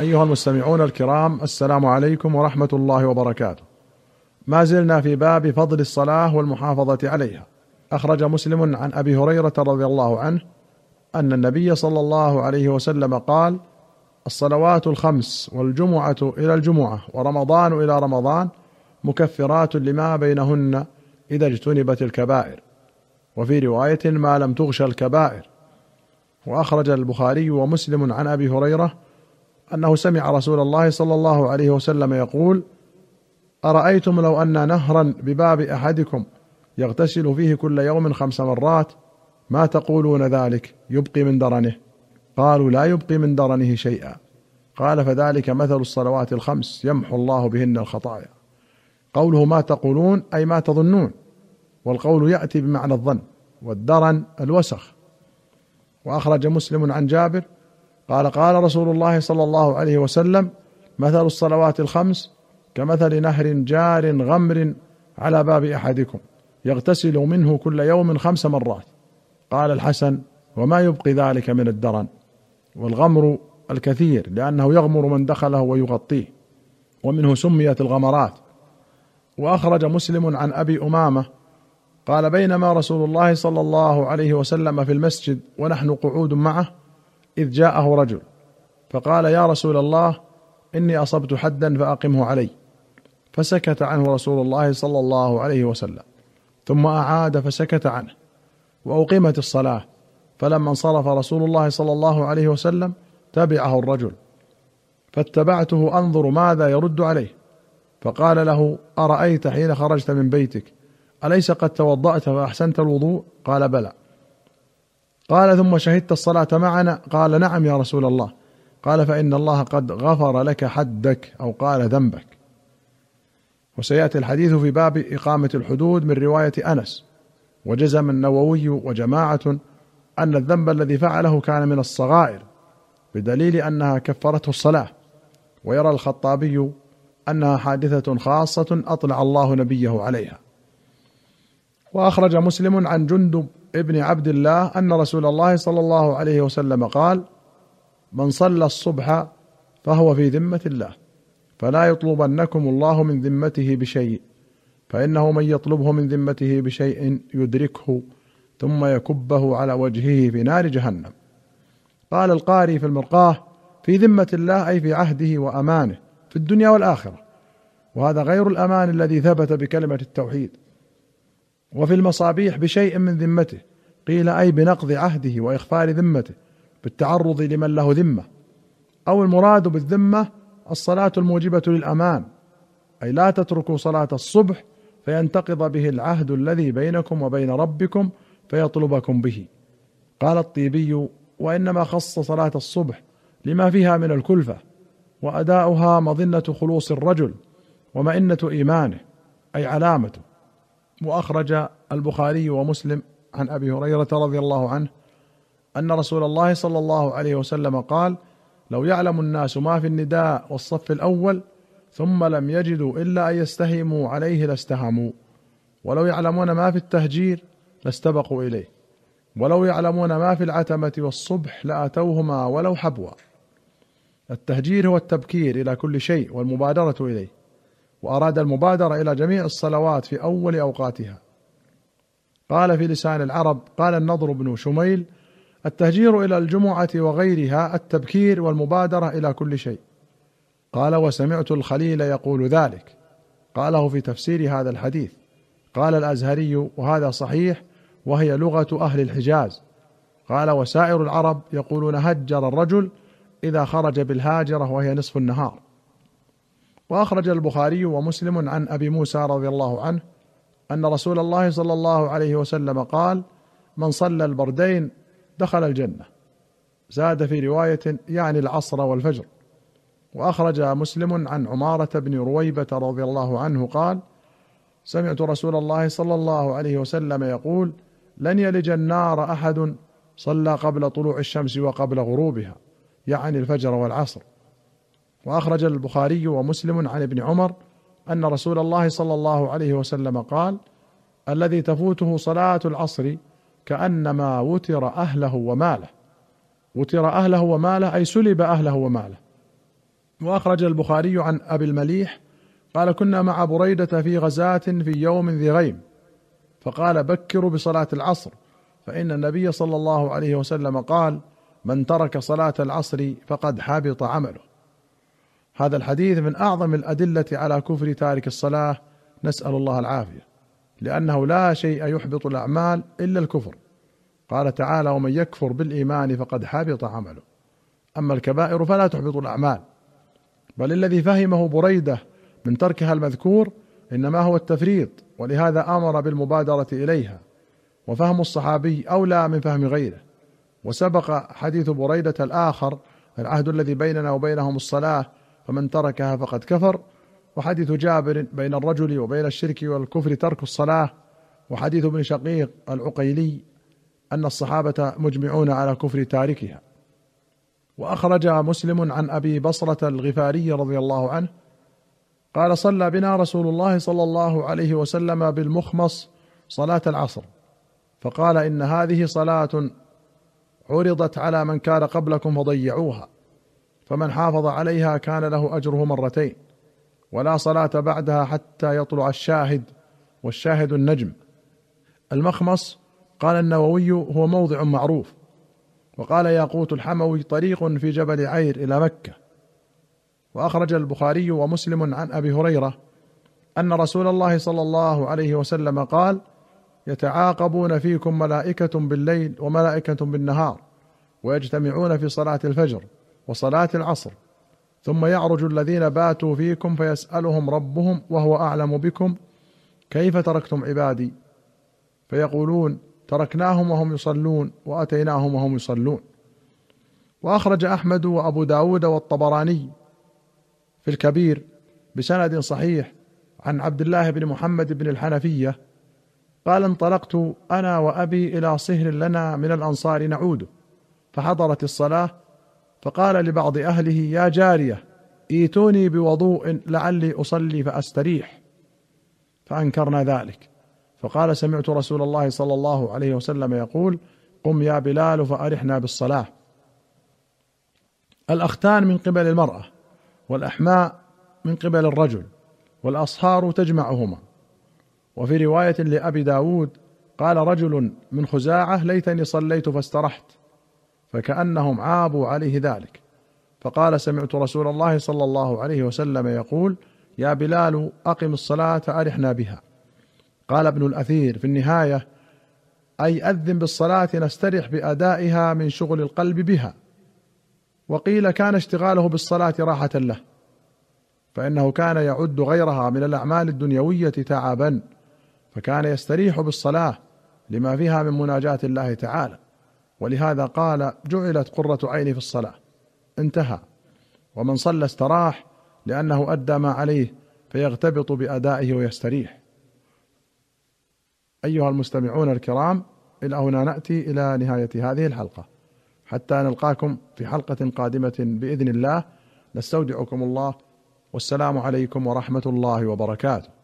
أيها المستمعون الكرام السلام عليكم ورحمة الله وبركاته. ما زلنا في باب فضل الصلاة والمحافظة عليها. أخرج مسلم عن أبي هريرة رضي الله عنه أن النبي صلى الله عليه وسلم قال: الصلوات الخمس والجمعة إلى الجمعة ورمضان إلى رمضان مكفرات لما بينهن إذا اجتنبت الكبائر. وفي رواية ما لم تغش الكبائر. وأخرج البخاري ومسلم عن أبي هريرة أنه سمع رسول الله صلى الله عليه وسلم يقول أرأيتم لو أن نهرا بباب أحدكم يغتسل فيه كل يوم خمس مرات ما تقولون ذلك؟ يبقي من درنه. قالوا لا يبقي من درنه شيئا. قال فذلك مثل الصلوات الخمس يمحو الله بهن الخطايا. قوله ما تقولون أي ما تظنون. والقول يأتي بمعنى الظن والدرن الوسخ. وأخرج مسلم عن جابر قال قال رسول الله صلى الله عليه وسلم مثل الصلوات الخمس كمثل نهر جار غمر على باب أحدكم يغتسل منه كل يوم خمس مرات. قال الحسن وما يبقي ذلك من الدرن والغمر الكثير لأنه يغمر من دخله ويغطيه ومنه سميت الغمرات. وأخرج مسلم عن أبي أمامة قال بينما رسول الله صلى الله عليه وسلم في المسجد ونحن قعود معه إذ جاءه رجل فقال يا رسول الله إني أصبت حدا فأقمه علي. فسكت عنه رسول الله صلى الله عليه وسلم ثم أعاد فسكت عنه وأقيمت الصلاة. فلما انصرف رسول الله صلى الله عليه وسلم تبعه الرجل فاتبعته أنظر ماذا يرد عليه. فقال له أرأيت حين خرجت من بيتك؟ أليس قد توضأت فأحسنت الوضوء؟ قال بلى. قال ثم شهدت الصلاة معنا؟ قال نعم يا رسول الله. قال فإن الله قد غفر لك حدك أو قال ذنبك. وسيأتي الحديث في باب إقامة الحدود من رواية أنس. وجزم النووي وجماعة أن الذنب الذي فعله كان من الصغائر بدليل أنها كفرته الصلاة. ويرى الخطابي أنها حادثة خاصة أطلع الله نبيه عليها. وأخرج مسلم عن جندب ابن عبد الله أن رسول الله صلى الله عليه وسلم قال من صلى الصبح فهو في ذمة الله فلا يطلبنكم الله من ذمته بشيء فإنه من يطلبه من ذمته بشيء يدركه ثم يكبه على وجهه في نار جهنم. قال القاري في المرقاه في ذمة الله أي في عهده وأمانه في الدنيا والآخرة وهذا غير الأمان الذي ثبت بكلمة التوحيد. وفي المصابيح بشيء من ذمته. قيل أي بنقض عهده واخفار ذمته بالتعرض لمن له ذمة أو المراد بالذمة الصلاة الموجبة للامان أي لا تتركوا صلاة الصبح فينتقض به العهد الذي بينكم وبين ربكم فيطلبكم به. قال الطيبي وإنما خص صلاة الصبح لما فيها من الكلفة وأداؤها مظنة خلوص الرجل ومئنة إيمانه أي علامته. وأخرج البخاري ومسلم عن أبي هريرة رضي الله عنه أن رسول الله صلى الله عليه وسلم قال لو يعلم الناس ما في النداء والصف الأول ثم لم يجدوا إلا أن يستهموا عليه لاستهموا ولو يعلمون ما في التهجير لاستبقوا إليه. ولو يعلمون ما في العتمة والصبح لآتوهما ولو حبوا. التهجير هو التبكير إلى كل شيء والمبادرة إليه. وأراد المبادرة إلى جميع الصلوات في أول أوقاتها. قال في لسان العرب قال النضر بن شميل التهجير إلى الجمعة وغيرها التبكير والمبادرة إلى كل شيء. قال وسمعت الخليل يقول ذلك. قاله في تفسير هذا الحديث. قال الأزهري وهذا صحيح وهي لغة أهل الحجاز. قال وسائر العرب يقولون هجر الرجل إذا خرج بالهاجرة وهي نصف النهار. وأخرج البخاري ومسلم عن أبي موسى رضي الله عنه أن رسول الله صلى الله عليه وسلم قال من صلى البردين دخل الجنة. زاد في رواية يعني العصر والفجر. وأخرج مسلم عن عمارة بن رويبة رضي الله عنه قال سمعت رسول الله صلى الله عليه وسلم يقول لن يلج النار أحد صلى قبل طلوع الشمس وقبل غروبها. يعني الفجر والعصر. وأخرج البخاري ومسلم عن ابن عمر أن رسول الله صلى الله عليه وسلم قال الذي تفوته صلاة العصر كأنما وتر أهله وماله. وتر أهله وماله أي سلب أهله وماله. وأخرج البخاري عن أبي المليح قال كنا مع بريدة في غزاة في يوم ذي غيم. فقال بكروا بصلاة العصر. فإن النبي صلى الله عليه وسلم قال من ترك صلاة العصر فقد حبط عمله. هذا الحديث من أعظم الأدلة على كفر تارك الصلاة نسأل الله العافية. لأنه لا شيء يحبط الأعمال إلا الكفر. قال تعالى ومن يكفر بالإيمان فقد حبط عمله. أما الكبائر فلا تحبط الأعمال. بل الذي فهمه بريدة من تركها المذكور إنما هو التفريط ولهذا أمر بالمبادرة إليها. وفهم الصحابي أولى من فهم غيره. وسبق حديث بريدة الآخر العهد الذي بيننا وبينهم الصلاة فمن تركها فقد كفر. وحديث جابر بين الرجل وبين الشرك والكفر ترك الصلاة. وحديث ابن شقيق العقيلي أن الصحابة مجمعون على كفر تاركها. وأخرج مسلم عن أبي بصرة الغفاري رضي الله عنه قال صلى بنا رسول الله صلى الله عليه وسلم بالمخمص صلاة العصر. فقال إن هذه صلاة عرضت على من كان قبلكم فضيعوها. فمن حافظ عليها كان له أجره مرتين ولا صلاة بعدها حتى يطلع الشاهد والشاهد النجم. المخمص قال النووي هو موضع معروف وقال ياقوت الحموي طريق في جبل عير إلى مكة. وأخرج البخاري ومسلم عن أبي هريرة أن رسول الله صلى الله عليه وسلم قال يتعاقبون فيكم ملائكة بالليل وملائكة بالنهار ويجتمعون في صلاة الفجر. وصلاة العصر. ثم يعرج الذين باتوا فيكم فيسألهم ربهم وهو أعلم بكم. كيف تركتم عبادي؟ فيقولون تركناهم وهم يصلون وأتيناهم وهم يصلون. وأخرج أحمد وأبو داود والطبراني في الكبير بسند صحيح عن عبد الله بن محمد بن الحنفية. قال انطلقت أنا وأبي إلى صهر لنا من الأنصار نعود. فحضرت الصلاة فقال لبعض أهله يا جارية ايتوني بوضوء لعلي أصلي فأستريح. فأنكرنا ذلك. فقال سمعت رسول الله صلى الله عليه وسلم يقول قم يا بلال فأرحنا بالصلاة. الأختان من قبل المرأة والأحماء من قبل الرجل والأصهار تجمعهما. وفي رواية لأبي داود قال رجل من خزاعة ليتني صليت فاسترحت. فكأنهم عابوا عليه ذلك. فقال سمعت رسول الله صلى الله عليه وسلم يقول يا بلال أقم الصلاة ارحنا بها. قال ابن الأثير في النهاية أي أذن بالصلاة نسترح بأدائها من شغل القلب بها. وقيل كان اشتغاله بالصلاة راحة له. فإنه كان يعد غيرها من الأعمال الدنيوية تعبا فكان يستريح بالصلاة لما فيها من مناجاة الله تعالى. ولهذا قال جعلت قرة عيني في الصلاة. انتهى. ومن صلى استراح لأنه أدى ما عليه فيغتبط بأدائه ويستريح. أيها المستمعون الكرام إلى هنا نأتي إلى نهاية هذه الحلقة. حتى نلقاكم في حلقة قادمة بإذن الله. نستودعكم الله. والسلام عليكم ورحمة الله وبركاته.